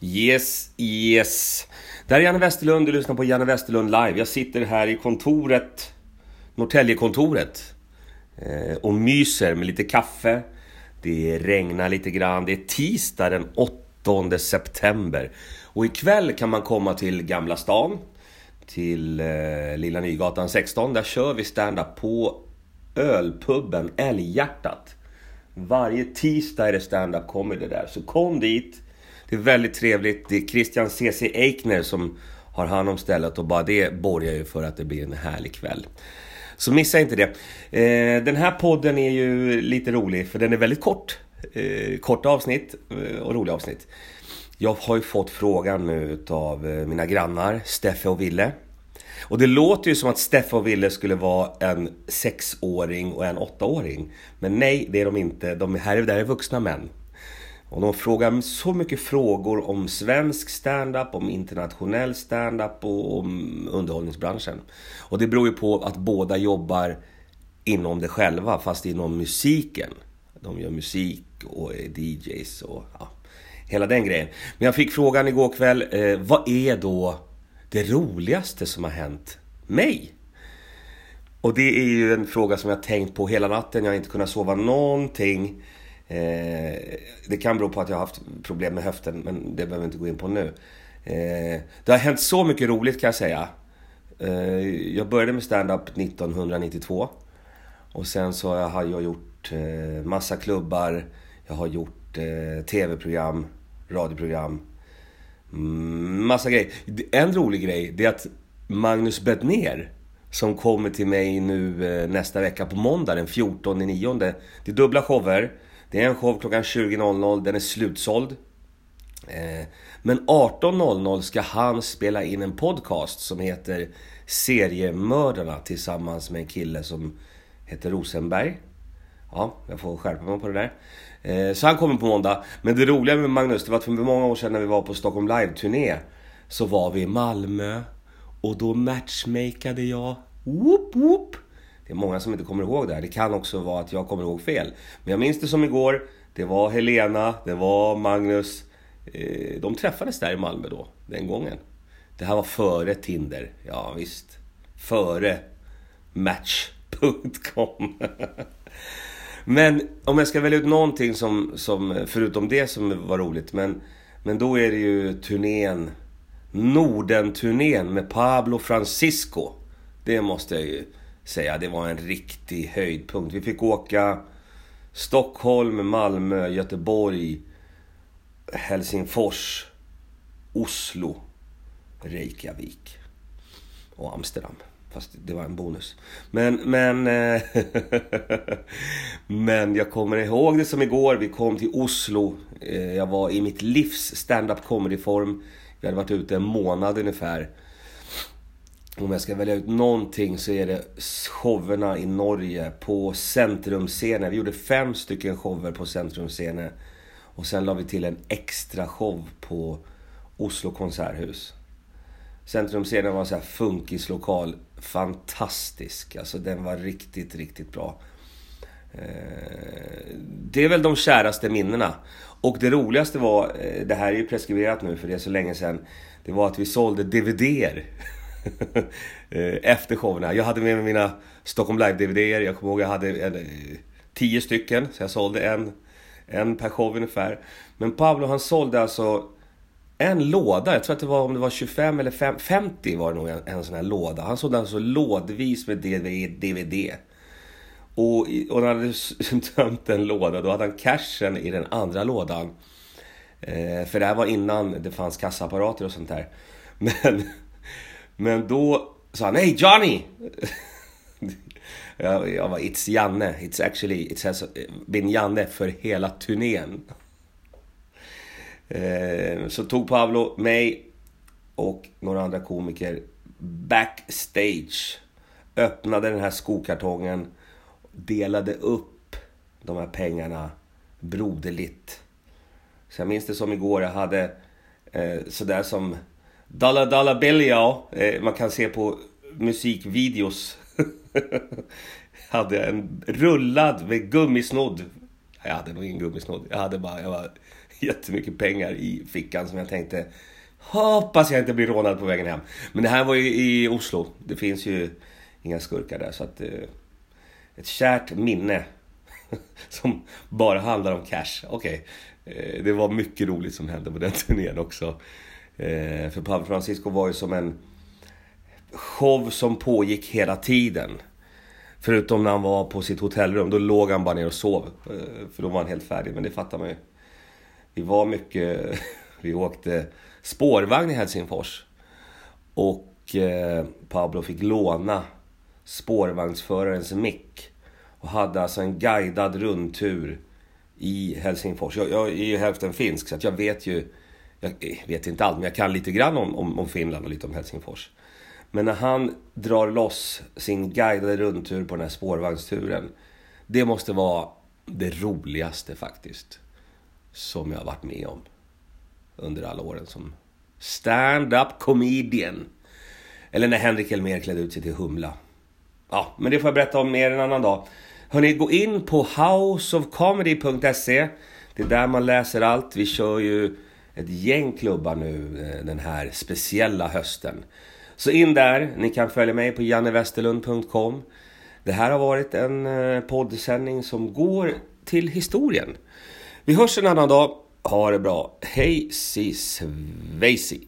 Yes, yes. Där är Janne Westerlund, du lyssnar på Janne Westerlund live. Jag sitter här i kontoret, Norrtäljekontoret. Eh, och myser med lite kaffe. Det regnar lite grann. Det är tisdag den 8 september. Och ikväll kan man komma till Gamla stan. Till eh, Lilla Nygatan 16. Där kör vi stand-up på ölpubben Älghjärtat. Varje tisdag är det stand-up comedy där. Så kom dit. Det är väldigt trevligt. Det är Christian CC Eikner som har hand om stället och bara det borgar ju för att det blir en härlig kväll. Så missa inte det. Eh, den här podden är ju lite rolig för den är väldigt kort. Eh, Korta avsnitt eh, och roliga avsnitt. Jag har ju fått frågan nu utav mina grannar Steffe och Ville. Och det låter ju som att Steffe och Ville skulle vara en sexåring och en åttaåring. Men nej, det är de inte. De här är, där är vuxna män. Och de frågar så mycket frågor om svensk standup, om internationell standup och om underhållningsbranschen. Och det beror ju på att båda jobbar inom det själva, fast inom musiken. De gör musik och är DJs och ja, hela den grejen. Men jag fick frågan igår kväll, eh, vad är då det roligaste som har hänt mig? Och det är ju en fråga som jag tänkt på hela natten. Jag har inte kunnat sova någonting. Eh, det kan bero på att jag har haft problem med höften, men det behöver vi inte gå in på nu. Eh, det har hänt så mycket roligt kan jag säga. Eh, jag började med stand-up 1992. Och sen så har jag gjort eh, massa klubbar. Jag har gjort eh, TV-program, radioprogram. Mm, massa grejer. En rolig grej, det är att Magnus Bettner som kommer till mig nu eh, nästa vecka på måndag den 14 9 Det är dubbla shower. Det är en show klockan 20.00, den är slutsåld. Eh, men 18.00 ska han spela in en podcast som heter Seriemördarna tillsammans med en kille som heter Rosenberg. Ja, jag får skärpa mig på det där. Eh, så han kommer på måndag. Men det roliga med Magnus, det var att för många år sedan när vi var på Stockholm Live-turné så var vi i Malmö och då matchmakade jag. Whoop, whoop. Det är många som inte kommer ihåg det här. Det kan också vara att jag kommer ihåg fel. Men jag minns det som igår. Det var Helena, det var Magnus. Eh, de träffades där i Malmö då, den gången. Det här var före Tinder. Ja visst. Före Match.com. Men om jag ska välja ut någonting som, som, förutom det som var roligt. Men, men då är det ju turnén. Norden-turnén med Pablo Francisco. Det måste jag ju säga. Det var en riktig höjdpunkt. Vi fick åka Stockholm, Malmö, Göteborg, Helsingfors, Oslo, Reykjavik och Amsterdam. Fast det var en bonus. Men, men... Eh, men jag kommer ihåg det som igår. Vi kom till Oslo. Eh, jag var i mitt livs stand-up comedy-form. Vi hade varit ute en månad ungefär. Om jag ska välja ut någonting så är det showerna i Norge på Centrumscenen. Vi gjorde fem stycken shower på Centrumscenen. Och sen la vi till en extra show på Oslo konserthus. Centrumscenen var en sån här funkislokal. Fantastisk. Alltså den var riktigt, riktigt bra. Eh, det är väl de käraste minnena. Och det roligaste var, eh, det här är ju preskriberat nu för det är så länge sedan. Det var att vi sålde DVDer. Eh, efter showerna. Jag hade med mig mina Stockholm Live-DVDer. Jag kommer ihåg att jag hade en, tio stycken. Så jag sålde en, en per show ungefär. Men Pablo han sålde alltså en låda. Jag tror att det var om det var 25 eller 5, 50 var det nog en, en sån här låda. Han sålde alltså lådvis med DVD. Och, och när han hade tömt en låda, då hade han cashen i den andra lådan. Eh, för det här var innan det fanns kassaapparater och sånt där. Men, men då sa han nej Johnny! jag, jag var It's Janne. It's actually, it has been Janne för hela turnén. Eh, så tog Pablo mig och några andra komiker backstage. Öppnade den här skokartongen. Delade upp de här pengarna broderligt. Så jag minns det som igår. Jag hade eh, sådär som Dollar Dollar Billy eh, Man kan se på musikvideos. hade en rullad med gummisnodd. Jag hade nog ingen gummisnodd. Jag hade bara, jag var jättemycket pengar i fickan som jag tänkte Hoppas jag inte blir rånad på vägen hem. Men det här var ju i Oslo. Det finns ju inga skurkar där så att... Eh, ett kärt minne. som bara handlar om cash. Okej. Okay. Eh, det var mycket roligt som hände på den turnén också. Eh, för Pablo Francisco var ju som en show som pågick hela tiden. Förutom när han var på sitt hotellrum, då låg han bara ner och sov. Eh, för då var han helt färdig, men det fattar man ju. Vi var mycket... Vi åkte spårvagn i Helsingfors. Och eh, Pablo fick låna spårvagnsförarens mick. Och hade alltså en guidad rundtur i Helsingfors. Jag, jag är ju hälften finsk så att jag vet ju... Jag vet inte allt, men jag kan lite grann om, om, om Finland och lite om Helsingfors. Men när han drar loss sin guidade rundtur på den här spårvagnsturen. Det måste vara det roligaste faktiskt. Som jag har varit med om. Under alla åren som stand-up comedian. Eller när Henrik Elmer klädde ut sig till Humla. Ja, men det får jag berätta om mer en annan dag. Hörni, gå in på houseofcomedy.se. Det är där man läser allt. Vi kör ju ett gäng klubbar nu eh, den här speciella hösten. Så in där, ni kan följa mig på jannewesterlund.com. Det här har varit en eh, poddsändning som går till historien. Vi hörs en annan dag. Ha det bra. Hej si svejsi.